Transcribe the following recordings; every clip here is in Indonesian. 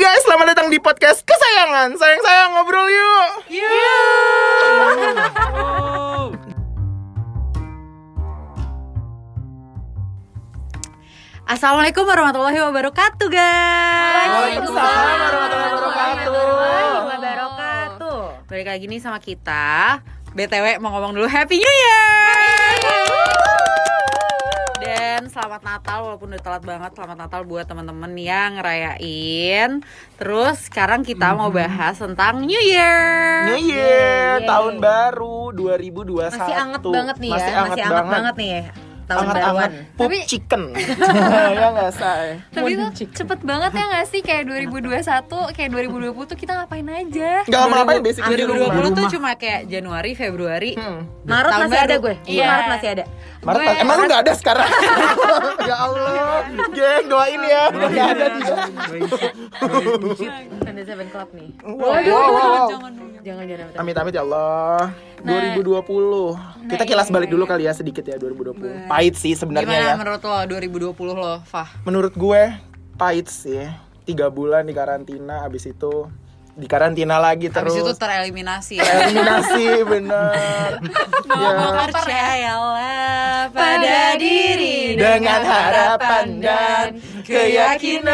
guys, selamat datang di podcast kesayangan. Sayang-sayang ngobrol yuk. Assalamualaikum warahmatullahi wabarakatuh guys Waalaikumsalam warahmatullahi wabarakatuh. wabarakatuh Balik lagi nih sama kita BTW mau ngomong dulu Happy New Year selamat Natal walaupun udah telat banget Selamat Natal buat teman-teman yang ngerayain. Terus sekarang kita mau bahas tentang New Year. New Year, tahun baru 2021. Masih anget banget nih Masih ya, anget masih anget banget, nih ya. Tahun Anget-anget baruan. pup Tapi- chicken. ya nggak say. Tapi tuh cepet banget ya gak sih kayak 2021, kayak 2020 tuh kita ngapain aja? Gak ngapain basically di rumah. 2020 tuh cuma kayak Januari, Februari Hmm. Maret Tahun masih ada baru. gue. Iya. Maret masih ada. Maret, Gue- emang lu gak ada sekarang? ya Allah, geng doain ya, udah gak ada dia. Seven Club nih. Wow, wow, wow, wow. Jangan. Jangan jangan. jangan. Amit amit ya Allah. Nah. 2020. Kita Nah, kilas iya, balik iya, dulu iya. kali ya sedikit ya 2020. Pahit sih sebenarnya ya. menurut lo 2020 lo, Fah? Menurut gue pahit sih. Tiga bulan di karantina, abis itu di karantina lagi terus. Habis itu tereliminasi ya. Eliminasi bener. ya. Percayalah pada diri Dengan harapan dan keyakinan.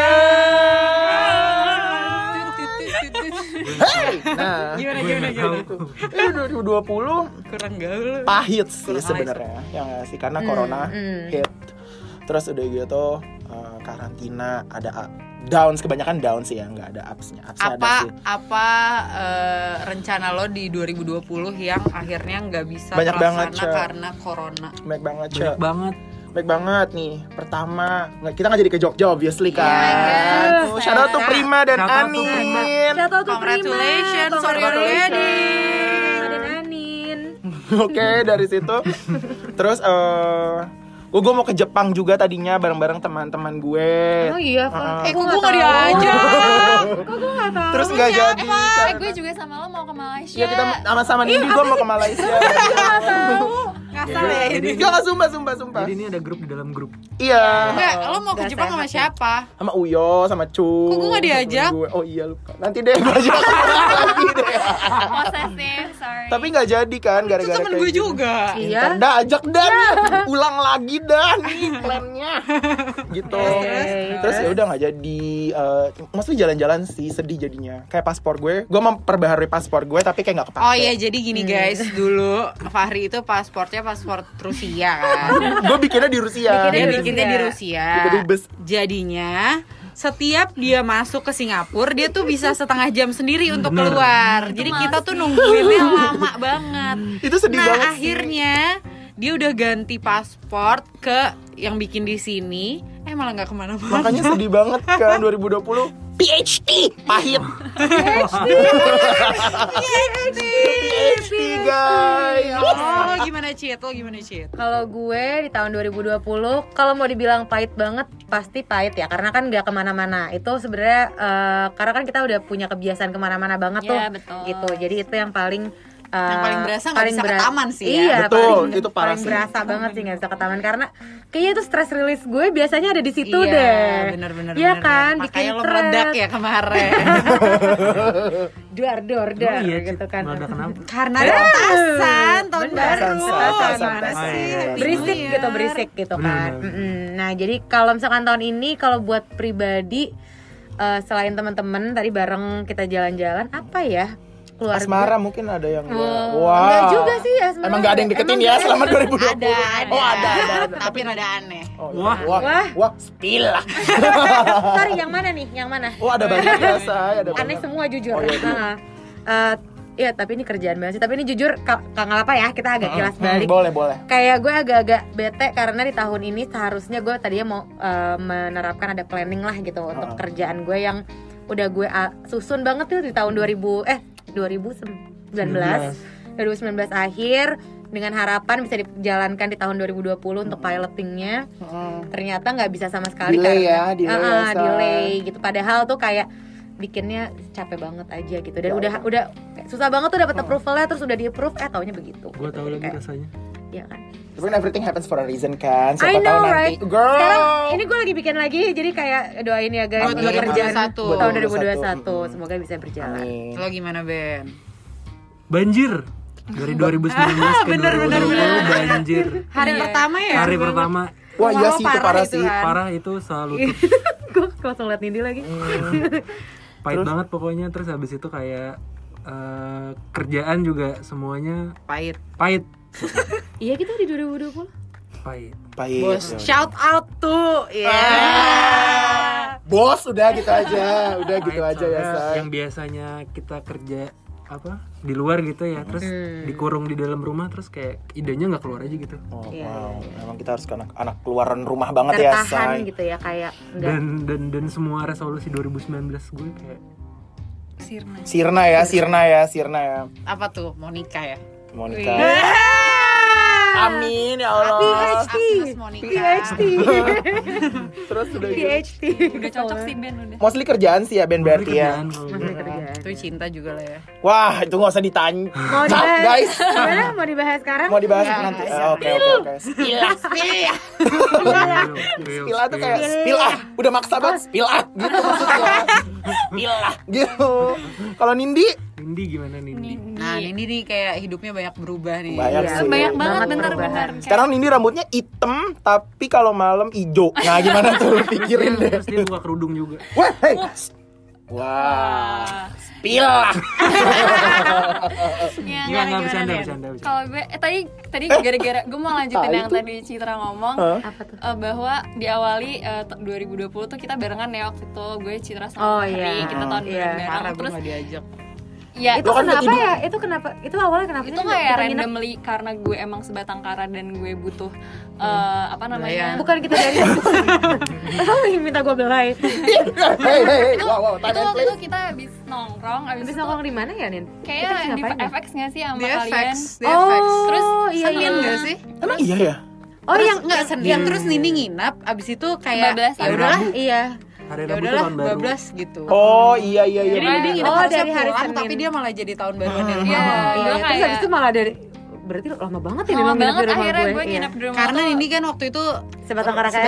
Hey! Nah, Gimana gimana gimana? eh, 2020 Kurang gaul. pahit sih sebenarnya ya nggak sih? Karena corona hit. Terus udah gitu eh, karantina ada downs kebanyakan downs sih ya nggak ada upsnya. Ada Apa sih. apa eh, rencana lo di 2020 yang akhirnya nggak bisa Banyak banget, karena corona? baik banget banyak banget. Baik banget nih. Pertama kita nggak jadi ke Jogja obviously kan Yes. Tuh, shout out to Prima dan Shout Anin Shout out to Congratulations Prima. for your wedding. Anin. oke dari situ terus eh gue gue mau ke Jepang juga tadinya bareng-bareng teman-teman gue Oh iya, Ah. Fah. Eh, kok gue nggak diajak? Kok gue tahu? terus nggak jadi Eh, gue juga sama lo mau ke Malaysia. Ya kita sama-sama Nindi gue mau ke Malaysia. Ngasal ya ini. Enggak sumpah sumpah sumpah. jadi ini ada grup di dalam grup Iya. Enggak, lo mau ke Jepang sama siapa? Sama Uyo, sama Cu. Kok gue nggak diajak? Gue. Oh iya lupa. Nanti deh gue ajak. Posesif, sorry. Tapi nggak jadi kan Itu gara-gara temen kayak gue gitu. juga. Iya. Dah ajak dan ulang lagi dan plannya gitu. Terus ya udah nggak jadi. eh maksudnya jalan-jalan sih sedih jadinya. Kayak paspor gue, gue memperbaharui paspor gue tapi kayak nggak kepake. Oh iya, jadi gini guys, dulu Fahri itu pasportnya paspor Rusia kan. gue bikinnya di Rusia. Di bikinnya di Rusia. Rusia. Di Kedubes. Jadinya setiap dia masuk ke Singapura dia tuh bisa setengah jam sendiri untuk keluar. Jadi kita tuh nungguinnya lama banget. Itu sedih nah banget sih. akhirnya dia udah ganti paspor ke yang bikin di sini. Eh malah nggak ke mana-mana. Makanya sedih banget kan 2020 PhD pahit. PhD guys. Oh gimana Cit? Lo gimana Cit? Kalau gue di tahun 2020, kalau mau dibilang pahit banget, pasti pahit ya. Karena kan nggak ke mana-mana. Itu sebenarnya eh, karena kan kita udah punya kebiasaan ke mana-mana banget tuh. Iya, betul. Gitu. Jadi itu yang paling eh, Yang paling berasa nggak bisa ke taman sih ya. Iya, Betul, paling, itu parah paling sih. berasa banget sih nggak bisa ke taman karena kayaknya itu stress release gue biasanya ada di situ Iya, deh. Iya bener, kan, bener. bikin Makanya lo meledak ya kemarin Duar duar duar iya gitu kan. meledak kenapa Karena ada petasan tahun Bener. baru sih? Berisik New gitu berisik gitu Bener, kan bener. Nah jadi kalau misalkan tahun ini kalau buat pribadi eh, selain teman-teman tadi bareng kita jalan-jalan apa ya keluarga Asmara mungkin ada yang Wow. Wah. Enggak juga sih Asmara. Emang gak ada yang deketin Emang ya selama 2020? Ada, ada. Oh ada, ada, ada. Tapi ada aneh. Oh, iya. Wah. wah, Wah. wah, spill lah. sorry yang mana nih yang mana Oh ada banyak ya. Ada aneh banyak. semua jujur Oh, iya, iya. Nah, eh, ya tapi ini kerjaan banget sih tapi ini jujur ka- kangen apa ya kita agak kilas Hmm, balik boleh, boleh. kayak gue agak-agak bete karena di tahun ini seharusnya gue tadinya mau eh, menerapkan ada planning lah gitu untuk kerjaan gue yang udah gue ah, susun banget tuh di tahun 2000 eh 2019 2019 akhir dengan harapan bisa dijalankan di tahun 2020 untuk pilotingnya. Ternyata nggak bisa sama sekali Delay karena ya, delay ya, Say. delay gitu. Padahal tuh kayak bikinnya capek banget aja gitu. Dan Ya udah Allah. udah susah banget tuh dapat approvalnya terus udah di approve eh taunya begitu gue gitu. tahu lagi kayak, rasanya ya kan Tapi kan everything happens for a reason kan. I Siapa know tahu nanti. right Girl. sekarang ini gue lagi bikin lagi jadi kayak doain ya guys untuk 2021. kerjaan Betul, tahun 2021. 2021 Mm. semoga bisa berjalan Amin. Lo gimana Ben? Banjir dari 2019 ke Bener, bener, 2020 bener. banjir. Hari Iya. pertama ya? Hari pertama Wah iya sih itu parah sih. kan. parah itu selalu tuh gue langsung liat Nindi lagi pahit banget pokoknya terus habis itu kayak eh, kerjaan juga semuanya Pahit. pahit iya gitu di 2020 pahit Pahit. Bos, Ya shout out tuh. Ya. Bos udah gitu aja, udah gitu Pahit aja ya say. yang biasanya kita kerja apa di luar gitu ya terus dikurung di dalam rumah terus kayak idenya nggak keluar aja gitu Oh, Iya, wow, iya, emang kita harus ke anak, anak keluaran rumah banget ya, tertahan say. gitu ya kayak enggak dan dan dan semua resolusi 2019 gue kayak Sirna. Sirna ya, Sirna ya, Sirna ya. Apa tuh? Mau nikah ya? Monica. Amin ya Allah. Monica. PhD Terus udah gitu. PhD Udah cocok sih Ben udah. Mostly kerjaan sih ya Ben berarti ya. Itu cinta juga lah ya. Wah, itu nggak usah ditanya. mau dibahas guys. gimana mau dibahas sekarang Mau dibahas nanti. Oke, oke, oke. Spill, spill. Spill tuh kayak spill ah, udah maksa banget spill ah gitu maksudnya. Spill ah gitu. Kalau Nindi Nindi gimana Nindi? Nah, ini nih kayak hidupnya banyak berubah nih. Banyak Iya, sih. Banyak banget Banget bener-bener. Sekarang Nindi rambutnya hitam tapi kalau malam hijau. Nah, gimana tuh pikirin deh. terus dia buka kerudung juga Wah, hey. Wah. Spill ah. Ya, nggak nggak bercanda bercanda bercanda. Kalau gue eh tadi tadi gara-gara gue mau lanjutin yang tadi Citra ngomong apa tuh eh, bahwa diawali eh, t- 2020 tuh kita barengan ya waktu itu gue Citra sama Oh, Fahri iya. kita tahun Iya. bareng gue terus diajak. Ya itu Lo kan kenapa ya itu kenapa itu awalnya kenapa itu sih kayak nginep? randomly karena gue emang sebatang kara dan gue butuh eh, apa namanya Belayan. bukan kita dari yang minta gue belai Hey, hey, hey. itu, Wow, wow, itu waktu itu kita habis nongkrong abis Habis nongkrong di mana ya Nin? habis di ya? FX nggak sih sama Di kalian Oh, FX. terus iya, iya. gak sih? Emang iya ya? Oh Terus yang nggak Senin, yang terus Nini nginap, abis itu kayak 15 ya udahlah, iya hari ya Rabu tuh tahun baru 12 gitu. Oh, iya iya iya. Jadi bener. Nini nginap Oh, dari hari Senin. tapi dia malah jadi tahun baruan di rumah. Iya, Iya, terus habis itu malah dari berarti lama banget ya lama banget di rumah akhirnya gue, gue iya. nginep di rumah Karena. Nini kan waktu itu sebatang kara kayak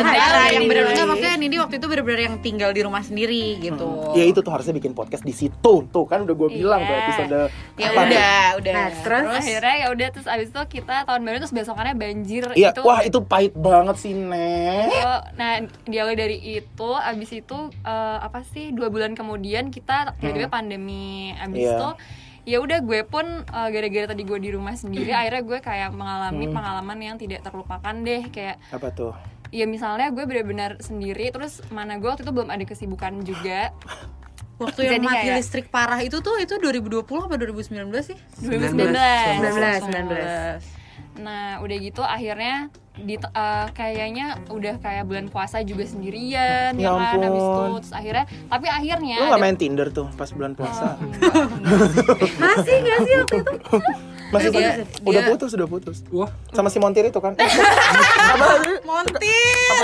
yang enggak maksudnya Nini waktu itu bener-bener yang tinggal di rumah sendiri gitu. Ya itu tuh harusnya bikin podcast di situ. Tuh kan udah gue bilang tuh Iya. episode Ya apa tuh? udah, udah. Nah, terus akhirnya ya udah terus abis itu kita tahun baru terus besokannya banjir Iya, itu wah itu pahit banget sih, Nek. Nah diawali dari itu abis itu eh, apa sih dua bulan kemudian kita tiba-tiba pandemi abis Iya. itu ya udah gue pun eh, gara-gara tadi gue di rumah sendiri akhirnya gue kayak mengalami pengalaman yang tidak terlupakan deh kayak Apa tuh? ya misalnya gue benar-benar sendiri terus mana gue waktu itu belum ada kesibukan juga. Waktu yang Jadi mati kayak- listrik parah itu tuh itu 2020 apa 2019 sih? 2019 19 19 Nah, udah gitu akhirnya di eh, kayaknya udah kayak bulan puasa juga sendirian Ya ya, kan habis itu terus akhirnya tapi akhirnya Lu gak ada- main Tinder tuh pas bulan puasa? masih gak sih waktu itu Masih Dia- kan? Udah dia- putus, udah putus. wah Sama si Montir itu kan? Eh, apa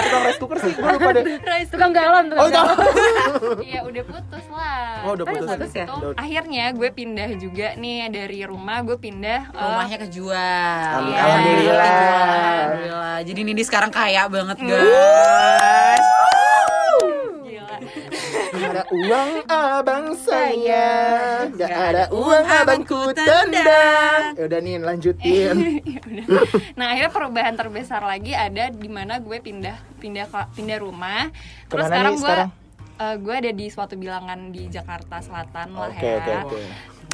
tukang rice cooker sih? Gue lupa deh. tukang galon Oh, tukang itu. galon Iya udah putus lah. Oh, udah udah putus. putus ya? Itu Udah. akhirnya gue pindah juga nih dari rumah gue pindah eh, Rumahnya kejual. Iya, Alhamdulillah. Alhamdulillah. Jadi Nini sekarang kaya banget, guys. gila. Gak ada uang abang saya Gak ada uang abangku tendang. tendang Yaudah nih lanjutin Ya udah. nah akhirnya perubahan terbesar lagi ada di mana gue pindah pindah pindah rumah. Terus Ke mana sekarang gue eh, gue ada di suatu bilangan di Jakarta Selatan lah Oke ya. oke oke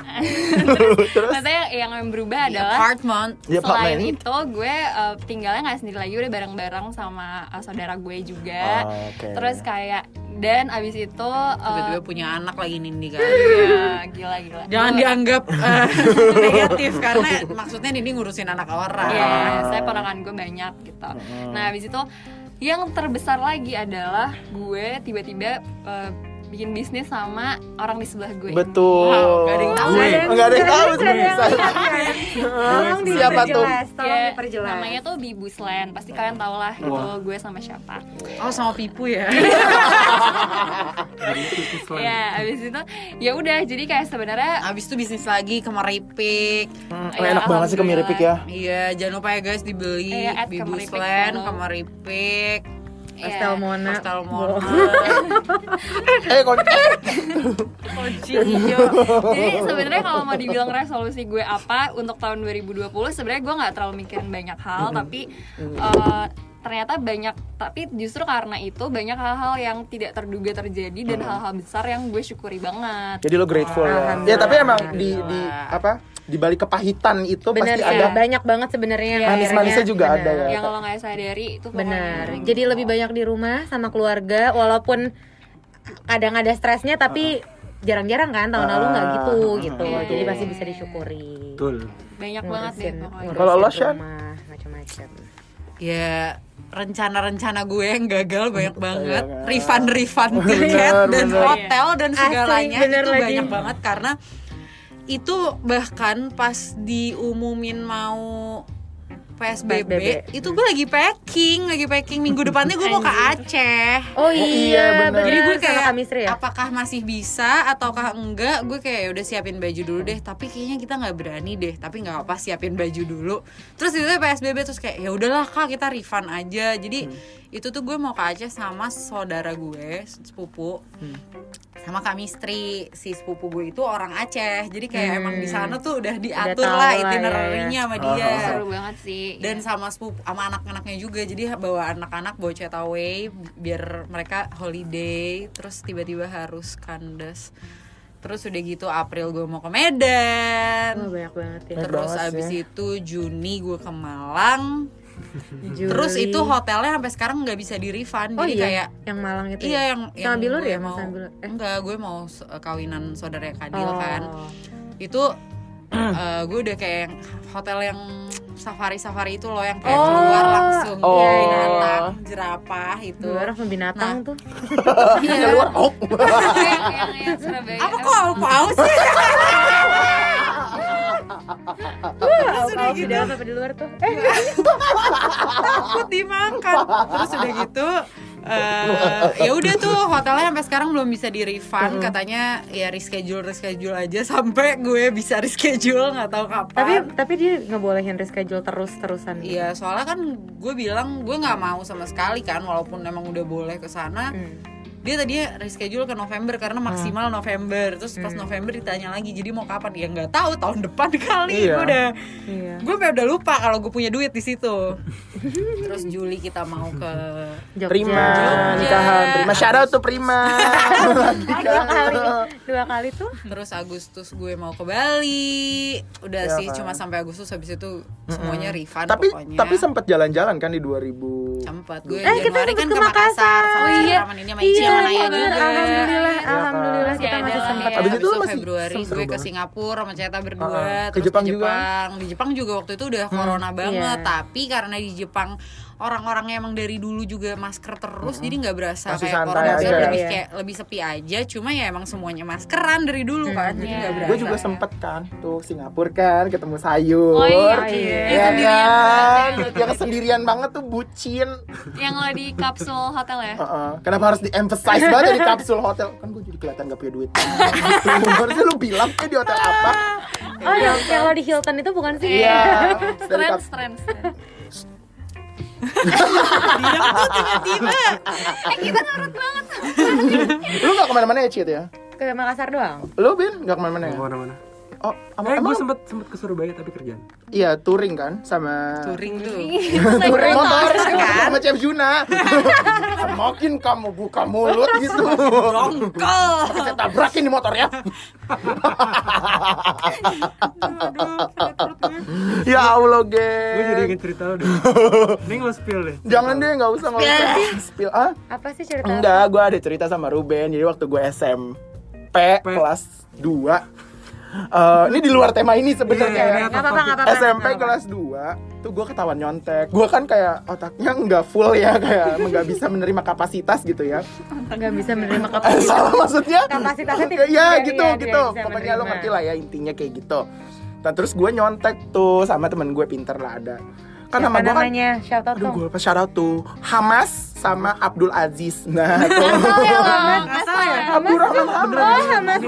Maksudnya yang berubah Di adalah apartment. Di Selain apartemen? itu gue eh, tinggalnya nggak sendiri lagi udah bareng-bareng sama eh, saudara gue juga. Oh, oke. Terus kayak dan abis itu eh, Tiba-tiba punya anak lagi Nini kan. ya, gila gila. Jangan Gue- dianggap eh, negatif karena maksudnya Nini ngurusin anak orang. Iya, saya ponakan gue banyak gitu. Nah, habis itu yang terbesar lagi adalah gue tiba-tiba eh, bikin bisnis sama orang di sebelah gue. Betul. Wow, nggak ada yang tahu. Nggak ada yang- tahu. Tolong Siapa tuh? diperjelas, tolong Ya, diperjelas. namanya tuh Bibusland. Pasti kalian tau lah itu gue sama siapa. Oh sama Pipu ya. Ya, abis itu ya udah jadi kayak sebenarnya Abis itu bisnis lagi ke Meripik. Hmm, Ya, enak banget sih ke Miripik ya. Iya, jangan lupa ya guys dibeli Iya, at Bibus Kemeripik Pastel ya, Mona. Hostel Mona. Eh, Kunci hijau. Jadi sebenarnya kalau mau dibilang resolusi gue apa untuk tahun 2020 sebenarnya gue nggak terlalu mikirin banyak hal tapi eh, ternyata banyak tapi justru karena itu banyak hal-hal yang tidak terduga terjadi dan hal-hal besar yang gue syukuri banget. Jadi lo grateful ya. Ya tapi emang di di apa? Di balik kepahitan itu Bener pasti sih, ada banyak banget sebenarnya yang manis-manisnya juga bener. ada ya. Yang lo nggak sadari itu. Benar. Jadi lebih banyak di rumah sama keluarga walaupun kadang ada stresnya tapi jarang-jarang kan tahun lalu nggak gitu gitu. Iya, Jadi iya, masih iya, bisa disyukuri. betul Banyak banget deh Ngurusin- pokoknya. ngurusin Kalau lo, Shan? rumah, macam-macam. Ya rencana-rencana gue yang gagal banyak banget kan? refund-refund tiket Bener, dan bener. hotel dan Asli, segalanya bener itu lagi. banyak banget karena itu bahkan pas diumumin mau PSBB, PSBB. itu gue lagi packing lagi packing. Minggu depannya gue mau ke Aceh. Oh iya, iya, bener. benar. jadi gue sama kayak Kak Misri ya. apakah masih bisa ataukah enggak gue kayak "Ya udah siapin baju dulu deh. Tapi kayaknya kita nggak berani deh. Tapi nggak apa siapin baju dulu. Terus itu psbb terus kayak ya udahlah kak kita refund aja. Jadi itu tuh gue mau ke Aceh sama saudara gue sepupu sama kak Mistri si sepupu gue itu orang Aceh jadi kayak emang di sana tuh udah diatur tahu lah lah, ya, itinerary-nya sama dia Seru banget sih. dan sama sepupu sama anak-anaknya juga jadi bawa anak-anak bawa away biar mereka holiday terus tiba-tiba harus kandas terus udah gitu April gue mau ke Medan Oh, banyak banget ya. Terus banget abis sih. itu Juni gue ke Malang. Terus itu hotelnya sampai sekarang nggak bisa di refund Oh jadi iya, kayak yang Malang itu. iya ya? yang sama yang Bilur ya, mau sama Bilur. Eh. enggak gue mau s- kawinan saudara Kadil Oh. kan itu eh, gue udah kayak yang hotel yang safari safari itu loh yang kayak Oh. keluar langsung Oh. iya, binatang jerapah itu Dua orang binatang tuh. Iya, keluar oh. yang, yang, yang Surabaya. apa kok apa sih Kalau di dalam apa di luar tuh? Eh, takut dimakan terus udah gitu eh, ya udah tuh hotelnya sampai sekarang belum bisa di refund katanya ya reschedule reschedule aja sampai gue bisa reschedule nggak tahu kapan tapi tapi dia ngebolehin reschedule terus terusan. Iya, soalnya kan gue bilang gue nggak mau sama sekali kan, walaupun emang udah boleh ke sana. Hmm. Dia tadinya reschedule ke November karena maksimal November. Terus Hmm. pas November ditanya lagi, jadi mau kapan? Ya nggak tahu, tahun depan kali. Iya. Gue udah, Iya. gue udah lupa kalau gue punya duit di situ. Terus Juli kita mau ke Jogja. Prima Jogja. nikahan Prima out tuh Prima dua kali dua kali tuh Terus Agustus gue mau ke Bali. Udah Iya sih, kan. cuma sampai Agustus habis itu semuanya refund tapi pokoknya. tapi sempat jalan-jalan kan di 2000 Sempat gue Eh, kita Januari sempet kan ke ke Makassar Makassar. Ciraman ini sama Ici sama Naya bener. juga. Alhamdulillah, Iya kan? alhamdulillah kita masih sempat. ya. Abis itu masih Februari gue ke banget. Singapura sama Ceta berdua. Ke terus Jepang di juga? Hmm. Jepang. Di Jepang juga waktu itu udah corona banget, Iya. tapi karena di Jepang orang-orangnya emang dari dulu juga masker terus jadi nggak berasa Masih kayak santai corona aja. lebih Iya. kayak lebih sepi aja cuma ya emang semuanya maskeran dari dulu kan jadi nggak berasa gue juga sempet kan tuh Singapura kan ketemu sayur Oh iya, iya. ya Sendirian kan banget. yang sendirian banget tuh bucin Yang lo di kapsul hotel ya? Heeh. kenapa harus di emphasize banget di kapsul hotel kan gue jadi kelihatan gak punya duit harusnya lu bilang eh di hotel apa Oh yang yang lo di Hilton itu bukan sih? iya dari Strand, kap- strand, strand. lu gak ke mana-mana ya Cit ya Ke Makassar doang. lu Bin gak ke mana-mana ya Ke mana-mana oh Eh, emang, gue emang sempet sempet ke Surabaya tapi kerjaan. iya touring kan sama touring tuh. Touring. Motor kan? sama Chef Juna semakin kamu buka mulut gitu. Dongkol. saya tabrakin di motor ya. Ya Allah geng. Gue jadi ingin cerita lo deh. Ini lo spill deh. jangan deh nggak usah nggak usah. Spill ah. Apa sih cerita? enggak gue ada cerita sama Ruben. Jadi waktu gue SMP kelas 2 Eh, ini di luar tema ini sebenarnya. Iya, ya. SMP kelas 2 tuh gue ketahuan nyontek. Gue kan kayak otaknya nggak full ya kayak nggak bisa menerima kapasitas gitu ya. Nggak bisa menerima Eh, kapasitas. salah maksudnya? Kapasitasnya tidak- ya iya, gitu. dia gitu pokoknya lo ngerti lah ya intinya kayak gitu. Nah terus gue nyontek tuh sama temen gue pinter lah ada. Kan Siapa nama gue kan namanya? Shout out aduh gue lupa shout out tuh. Hamas sama Abdul Aziz. Nah oh ya Asal ya? Abdul Rahman Hamas oh Hamas Hamas.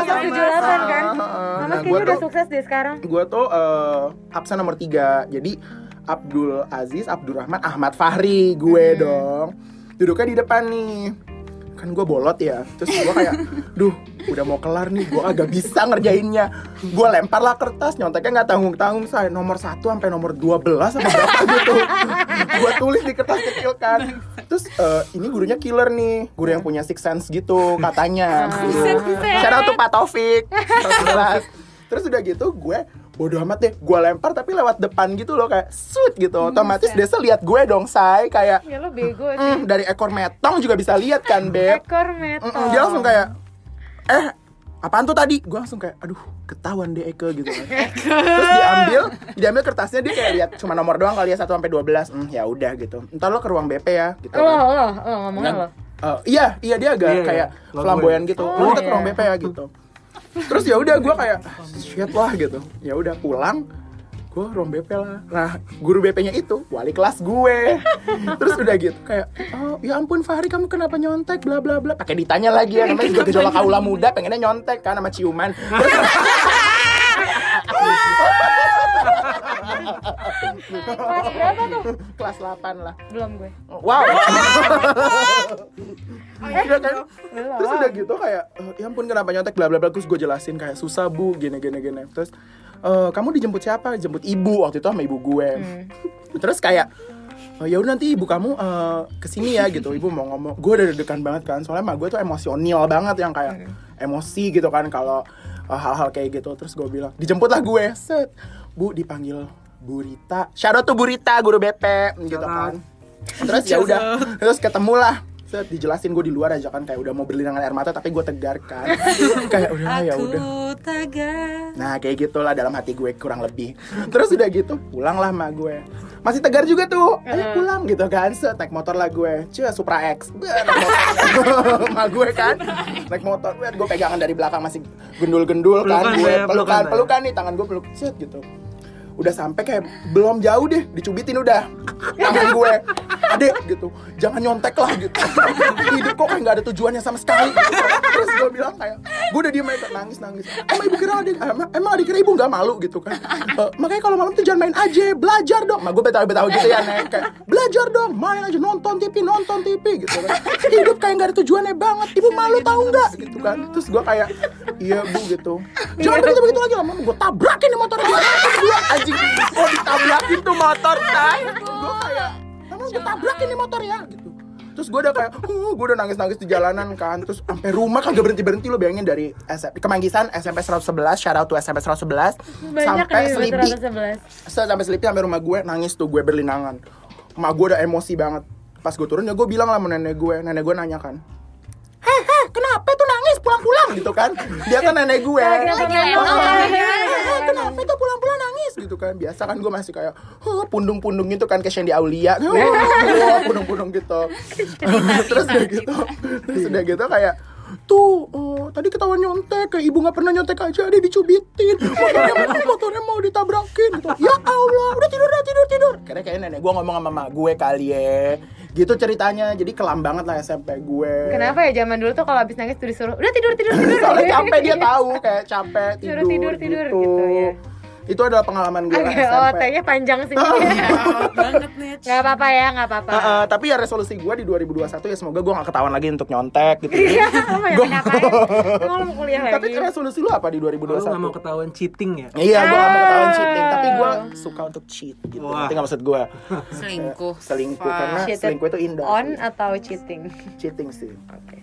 Hamas tujuh delapan kan Heeh. Hamas Nah, kayaknya udah sukses deh sekarang. gue tuh eh, absen nomor tiga. Jadi Abdul Aziz Abdurrahman Ahmad Fahri gue dong. Duduknya di depan nih kan gue bolot ya. Terus gue kayak duh udah mau kelar nih gue agak bisa ngerjainnya. Gue lempar lah kertas nyonteknya nggak tanggung tanggung saya nomor satu sampai nomor 12 apa berapa gitu. Gue tulis di kertas kecil kan. Terus eh, ini gurunya killer nih guru yang punya six sense gitu katanya. Guru Shout out to Pak Taufik kelas 11. Terus udah gitu gue bodoh amat deh gue lempar tapi lewat depan gitu loh kayak sweet gitu. Otomatis Desa lihat gue dong say kayak ya lo bego sih. "Hmm, dari ekor metong juga bisa lihat kan beb. Ekor metal Mm-mm, dia langsung kayak eh apaan tuh tadi? Gue langsung kayak aduh ketahuan deh Eke gitu. Kan terus diambil diambil kertasnya dia kayak lihat cuma nomor doang kali ya 1 sampai 12 hmm, ya udah gitu. Ntar lo ke ruang BP ya gitu lo kan. lo lo ngomongnya Kan, lo. Eh, iya iya dia agak Iya, kayak iya. flamboyan gitu. Oh, lo kita ke iya. ruang BP ya gitu terus ya udah gue kayak shit lah gitu. Ya udah pulang gue ruang BP lah. Nah guru BP-nya itu wali kelas gue. Terus udah gitu kayak oh ya ampun Fahri kamu kenapa nyontek? Bla bla bla. Pakai ditanya lagi ya namanya juga gejolak kaula muda pengennya nyontek kan sama ciuman. Terus- kelas berapa tuh? Kelas 8 lah. Belum gue. Wow. Udah kan? belum. Terus udah gitu kayak, "Eh, ya ampun kenapa nyontek bla bla bla. Terus gue jelasin kayak susah bu gini gini gini. Terus "Eh, kamu dijemput siapa? Jemput ibu waktu itu sama ibu gue. Terus kayak "Oh, ya udah nanti ibu kamu eh, ke sini ya gitu. Ibu mau ngomong gue udah deg-degan banget kan soalnya emak gue tuh emosional banget yang kayak emosi gitu kan kalau eh, hal-hal kayak gitu. Terus gue bilang dijemputlah gue. Set. Bu dipanggil Bu Rita shout out tuh Bu Rita guru BP gitu kan. terus ya udah terus ketemulah. Set dijelasin gue di luar aja kan kayak udah mau berlinangan air mata tapi gue tegar kan. Kayak udah ya udah. Nah kayak gitulah dalam hati gue kurang lebih. Terus udah gitu pulanglah sama gue. Masih tegar juga tuh Ayo pulang gitu kan. Set naik motor lah gue. Cuy Supra X. Sama gue kan. Naik motor Gue pegangan dari belakang masih gendul-gendul kan. Pelukan, gue ya, Pelukan, pelukan, ya. pelukan nih tangan gue peluk. Set gitu udah sampai kayak belum jauh deh dicubitin udah. Tangan gue adek gitu. Jangan nyontek lah gitu. Hidup kok kayak nggak ada tujuannya sama sekali gitu. terus gue bilang kayak gue udah diem aja nangis nangis. Emang ibu kira adik emang, emang adik kira ibu nggak malu gitu kan? "Eh, makanya kalau malam tuh jangan main aja belajar dong. Mak gue betawa betawa gitu ya nek. Kayak belajar dong main aja nonton TV nonton TV gitu kan. Hidup kayak nggak ada tujuannya banget. Ibu malu tahu nggak gitu kan? Terus gue kayak iya bu gitu. Jangan begitu begitu lagi lama gue tabrakin nih motor gue anjing. Gue ditabrakin tuh motor kan? Gue kayak emang gue tabrakin nih motor ya gitu. Terus gue udah kayak uh, gue udah nangis nangis di jalanan kan. Terus sampai rumah kagak berhenti berhenti lo bayangin dari SMP Kemanggisan SMP 111 shout out to SMP 111 banyak sampai Selipi 111 Set, sampai Selipi sampai rumah gue nangis tuh gue berlinangan. Emak gue udah emosi banget. Pas gue turun ya gue bilang lah sama nenek gue nenek gue nanya kan heh heh kenapa tuh nangis pulang-pulang? Gitu kan. Dia kan nenek gue. Lagi lewat. "Eh, kenapa tuh pulang-pulang nangis? Gitu kan biasa kan gue masih kayak "Huh, pundung-pundung gitu kan kayak Shandy Aulia. Wah, pundung-pundung gitu. Terus udah gitu terus udah gitu kayak tuh oh, tadi ketahuan nyontek kayak ibu nggak pernah nyontek aja dia dicubitin. Motornya, motornya mau ditabrakin gitu. Ya Allah udah tidur udah tidur tidur. Karena kayak nenek gue ngomong sama mak gue kali ya. Gitu ceritanya jadi kelam banget lah SMP gue Kenapa ya zaman dulu tuh kalau habis nangis tuh disuruh udah tidur tidur tidur. soalnya capek dia tahu kayak capek tidur Suruh tidur, tidur gitu, ya. Itu adalah pengalaman gue Agak SMP oh, tehnya panjang sih. banget nih Gak apa-apa ya, gak apa-apa. Uh, uh, tapi ya resolusi gue di 2021 ya semoga gue gak ketahuan lagi untuk nyontek gitu. Iya, lo mau yang ngapain? Emang lo mau kuliah tapi lagi? resolusi lu apa di Lu gak 2021? mau ketahuan cheating ya? Iya, gue gak mau ketahuan Ah. cheating, tapi gue suka untuk cheat gitu. Wah. Nanti gak maksud gue selingkuh selingkuh karena selingkuh itu indah. On atau cheating? cheating sih. Oke.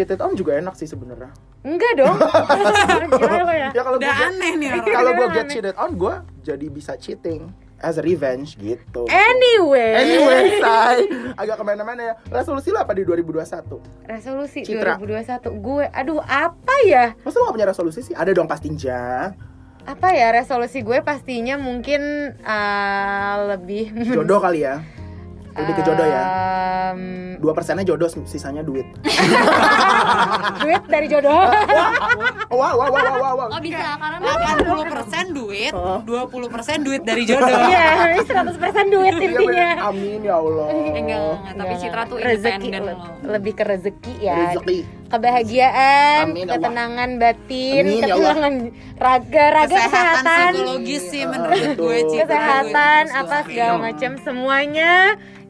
Cheated on juga enak sih sebenarnya. Enggak dong. Gimana lo ya? Ya kalau udah gue aneh nih orang kalau gue get cheated on, gue jadi bisa cheating as a revenge gitu. Anyway. Anyway, say, agak ke mana-mana ya. Resolusi lu apa di 2021? Resolusi Citra. 2021 gue aduh apa ya? Masa lu gak punya resolusi sih? Ada dong pastinya. apa ya resolusi gue pastinya mungkin uh, lebih Jodoh kali ya. Lebih ke jodoh ya. Dua persennya jodoh, sisanya duit. duit dari jodoh Wah, wah, wah, wah, wah, wah. oh bisa karena 80% duit, 20% duit dari jodoh. iya ini 100% duit Iya, intinya. Amin ya Allah. Enggak, enggak, enggak, tapi Citra tuh rezeki independen loh. lebih ke rezeki ya Rezeki. Kebahagiaan Amin, ya Allah. ketenangan batin Amin, ya Allah. ketenangan raga raga Kesehatan, kesehatan psikologis sih menurut gue Citra. kesehatan Gue terus apa segala macam semuanya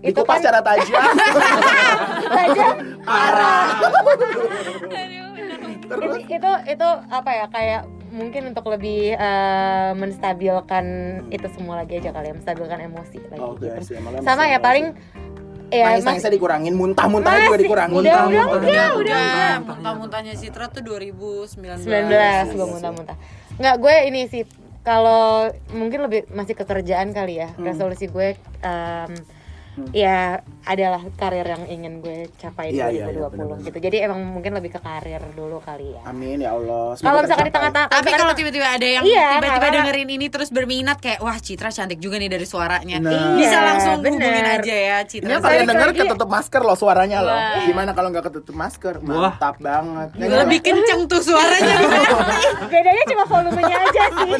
itu Dikupas kan secara tajam. tajam Parah. itu, itu itu apa ya kayak mungkin untuk lebih eh, menstabilkan itu semua lagi aja kali ya menstabilkan emosi lagi Oke, gitu sih, sama ya paling ya Nangis mas nangisnya dikurangin, muntah-muntah juga Masih, dikurangin. udah, udah, Muntah-muntah. udah, udah, Udah, udah. muntah-muntahnya Citra tuh 2019. 19 gue muntah-muntah nggak gue ini sih kalau mungkin lebih masih ke kerjaan kali ya Hmm. resolusi gue em, ya adalah karir yang ingin gue capai di Iya, iya, iya, 2020 benar-benar. gitu jadi emang mungkin lebih ke karir dulu kali ya Amin ya Allah. Semoga kalau misalkan di tengah-tengah Tapi misalkan kalau tiba-tiba ada yang Iya, tiba-tiba karena- dengerin ini terus berminat kayak wah Citra cantik juga nih dari suaranya. Nah. Bisa Iya, langsung hubungin bener. aja ya Citra. Ini Sorry, kalian denger ketutup masker loh suaranya loh. Wah. Gimana kalau nggak ketutup masker? Wah. Mantap banget. Ya, Lebih kenceng tuh suaranya. bedanya cuma volumenya aja sih.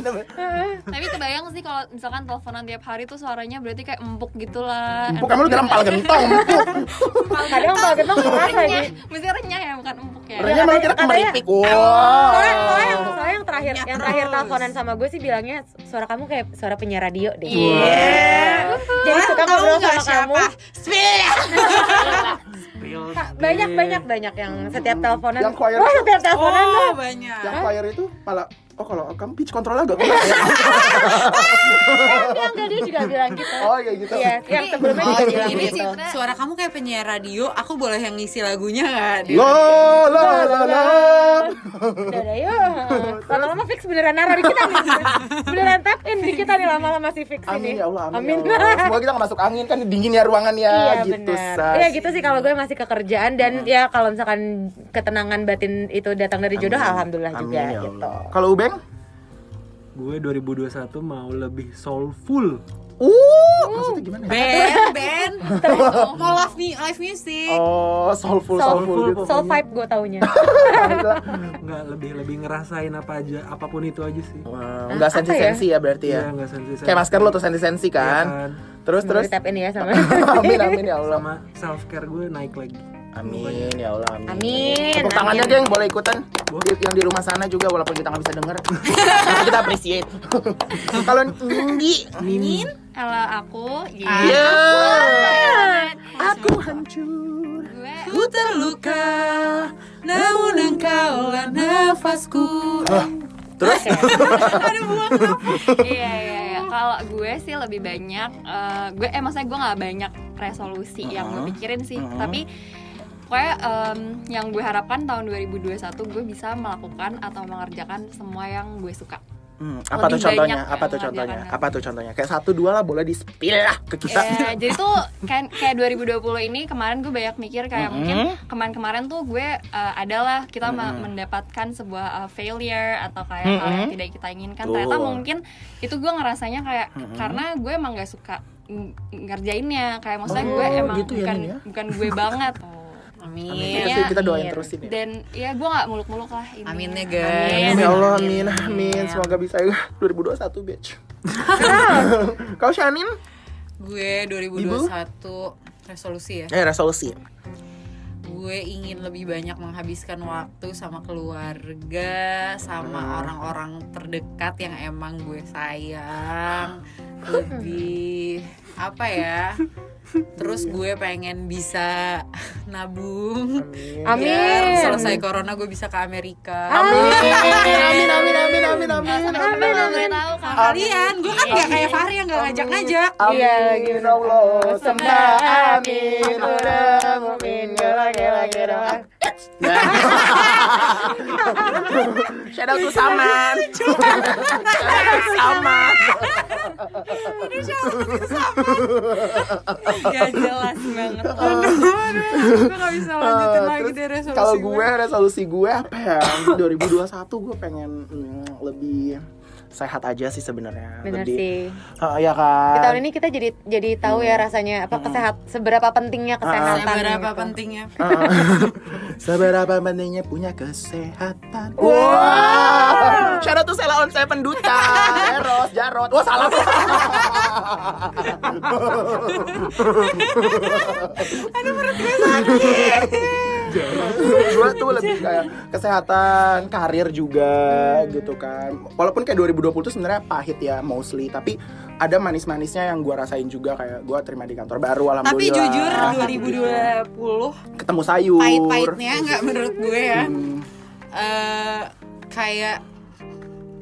Tapi kebayang sih kalau misalkan teleponan tiap hari tuh suaranya berarti kayak empuk gitu lah. Empuk kamu lu gerempal gentong. empuk. kadang gitu ngerasa renyah, sih mesti renyah ya bukan empuk ya. Renyah malah kira soalnya, Wow. soalnya yang, soalnya yang terakhir yang terakhir teleponan sama gue sih bilangnya suara kamu kayak suara penyiar radio deh Iya. jadi suka ngobrol sama kamu banyak banyak banyak yang setiap teleponan Yang choir. setiap teleponan Oh, banyak. Yang choir itu malah Oh kalau kamu pitch control agak kurang ya? Dia enggak dia juga bilang gitu Oh iya gitu. iya yang sebelumnya juga bilang ini gitu Citra, suara kamu kayak penyiar radio. Aku boleh yang ngisi lagunya nggak? Lo lo lo lo. udah yuk lama-lama fix beneran naruh di kita nih beneran tap in di kita nih lama-lama si fix Amin ya Allah, amin, ya Allah. Semoga kita nggak masuk angin kan dingin ya ruangan ya Iya gitu. Iya gitu sih kalau gue masih ke kerjaan dan ya kalau misalkan ketenangan batin itu datang dari jodoh alhamdulillah juga ya gitu. Kalau Ubeng? Gue 2021 mau lebih soulful. Uh, maksudnya gimana? ya? Band, band. Mau live, live music. Oh, soulful, Soul, soulful gitu. soul vibe gue taunya. Nggak lebih lebih ngerasain apa aja apa pun itu aja sih. Wow, nggak apa sensi-sensi ya berarti ya. Iya nggak sensi Kayak masker lo tuh sensi-sensi kan. Terus Semoga terus. di tap in ya sama. amin amin ya Allah. Sama self care gue naik lagi. Amin ya Allah amin. Amin. Tepuk tangannya amin. geng boleh ikutan Di- yang di rumah sana juga walaupun kita nggak bisa denger. Tapi kita appreciate. Kalau Nindi, Amin. Kalau aku, Ah. Ya. Iya. Aku hancur. gue Ku terluka, namun engkaulah nafasku. Terus buang iya iya iya kalau gue sih lebih banyak eh, gue eh maksudnya gue nggak banyak resolusi yang gue pikirin sih Mhm. tapi pokoknya em, yang gue harapkan tahun 2021 gue bisa melakukan atau mengerjakan semua yang gue suka Hmm, apa tuh Lebih contohnya? banyak Apa tuh contohnya? mengerjakan. Apa tuh contohnya? Kayak satu dua lah boleh di spill lah ke kita. Ya, jadi tuh kayak kayak 2020 ini kemarin gue banyak mikir kayak Mhm. mungkin kemarin-kemarin tuh gue uh, adalah kita me- mendapatkan sebuah uh, failure atau kayak hal yang tidak kita inginkan. Betul. Ternyata mungkin itu gue ngerasanya kayak karena gue emang gak suka ng- ngerjainnya kayak maksudnya gue Oh, emang gitu bukan ya? bukan gue banget. Amin. Iya Iya. sih, kita doain Amin. terusin ya. Dan ya gue nggak muluk-muluk lah ini. Aminnya guys. Amin ya Allah, amin, amin. Semoga bisa 2021 bitch. Kau Shanin? Gue 2021 resolusi ya. Eh resolusi. Gue ingin lebih banyak menghabiskan waktu sama keluarga, sama orang-orang terdekat yang emang gue sayang. Lebih apa ya? Terus gue pengen bisa nabung. Amin. Biar Amin. selesai corona gue bisa ke Amerika. Amin. Amin amin amin amin amin. Tahu kan. Kalian, gue kan gak kayak Fahri yang gak ngajak-ngajak. Iya lagi. Amin Allah, sembah amin. Udah mumin gela gela gela. Out to Saman. Saman. Gak jelas banget. gue gak bisa lanjutin Ah, lagi deh resolusi Kalau gue resolusi gue apa ya? 2021 gue pengen mm, lebih sehat aja sih sebenarnya. Bener Lebih- sih. Ah, ya kan. Di tahun ini kita jadi jadi tahu ya rasanya apa kesehat seberapa pentingnya kesehatan. Seberapa gitu. pentingnya Ah, Seberapa pentingnya punya kesehatan. Wow. Shout out to Sela on Seven Duta, Eros, Jarot. Wah salah. Aduh perut gue sakit. Gue tuh lebih kayak kesehatan, karir juga gitu kan. Walaupun kayak 2020 tuh sebenarnya pahit ya mostly, tapi ada manis-manisnya yang gue rasain juga kayak gue terima di kantor baru tapi alhamdulillah. jujur Gitu. 2020 ketemu sayur. pahit-pahitnya nggak menurut gue ya Hmm. eh kayak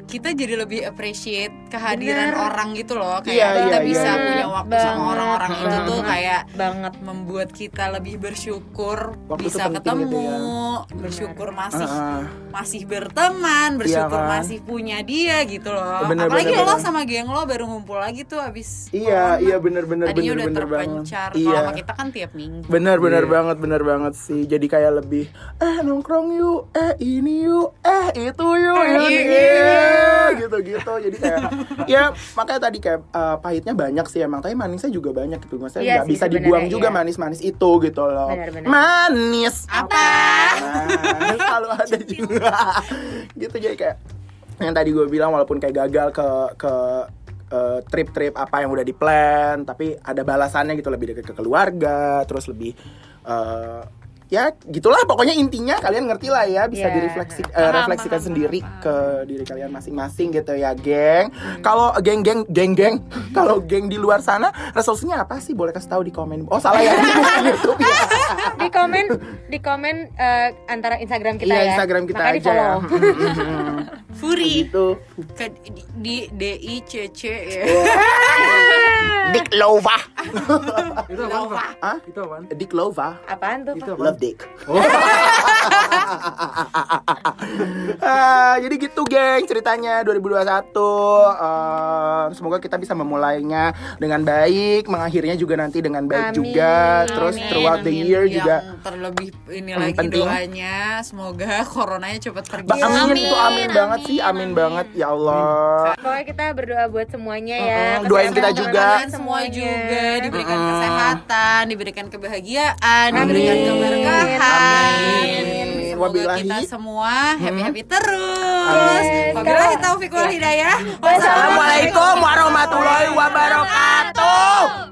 kita jadi lebih appreciate kehadiran Bener. orang gitu loh kayak Iya, kita iya, bisa iya. punya waktu sama Banget, orang-orang itu tuh banget, kayak banget. membuat kita lebih bersyukur Waktu bisa tuh penting ketemu gitu ya. bersyukur masih Ah, ah. masih berteman bersyukur kan? masih punya dia gitu loh Bener, apalagi bener, lo bener. sama geng lo baru ngumpul lagi tuh abis Iya, corona. iya bener-bener tadinya udah bener-bener banget. terpencar Iya. sama kita kan tiap minggu Bener bener Iya. banget bener banget sih. Jadi kayak lebih eh nongkrong yuk, eh ini yuk, eh itu yuk, Eh, ya, iya, iya, gitu-gitu. Jadi kayak ya makanya tadi kayak eh, pahitnya banyak sih emang, tapi manisnya juga banyak gitu. Maksudnya Iya nggak sih, bisa dibuang juga iya. manis-manis itu gitu loh. Benar-benar. Manis. apa Nah, selalu ada juga. gitu jadi kayak yang tadi gue bilang walaupun kayak gagal ke ke eh, trip-trip apa yang udah di plan tapi ada balasannya gitu lebih dekat ke keluarga terus lebih eh, ya gitulah pokoknya intinya kalian ngerti lah ya bisa Iya. direfleksi Paham, refleksikan paham, sendiri paham, ke diri kalian masing-masing gitu ya geng kalau geng-geng geng-geng kalau geng di luar sana resolusinya apa sih boleh kasih tahu di komen oh salah ya YouTube ya Di komen di komen eh, antara Instagram kita Iya, ya. Instagram kita Makanya aja di-follow. ya. Furi gitu. ke di, di D I C C ya Dick Lova. Itu apa? Lova. Hah? Itu apaan? Dick Lova. Apaan tuh? Itu Pak? Dick. Ah, jadi gitu geng ceritanya 2021 Eh, Semoga kita bisa memulainya dengan baik Mengakhirinya juga nanti dengan baik Amin. juga Terus Amin, throughout the amin. year Yang juga terlebih ini Hmm, lagi penting. doanya semoga coronanya cepat pergi. Ba- amin, Amin, itu amin, banget amin, sih Amin, amin. banget ya Allah Pokoknya kita berdoa buat semuanya ya. Mm-mm, doain kita juga. Semua juga diberikan kesehatan, diberikan kebahagiaan, diberikan Amin keberkahan. Amin. Amin. Wabillahi. kita semua happy-happy hmm. terus. Wabillahi taufiq wal hidayah. Wassalamualaikum warahmatullahi wabarakatuh.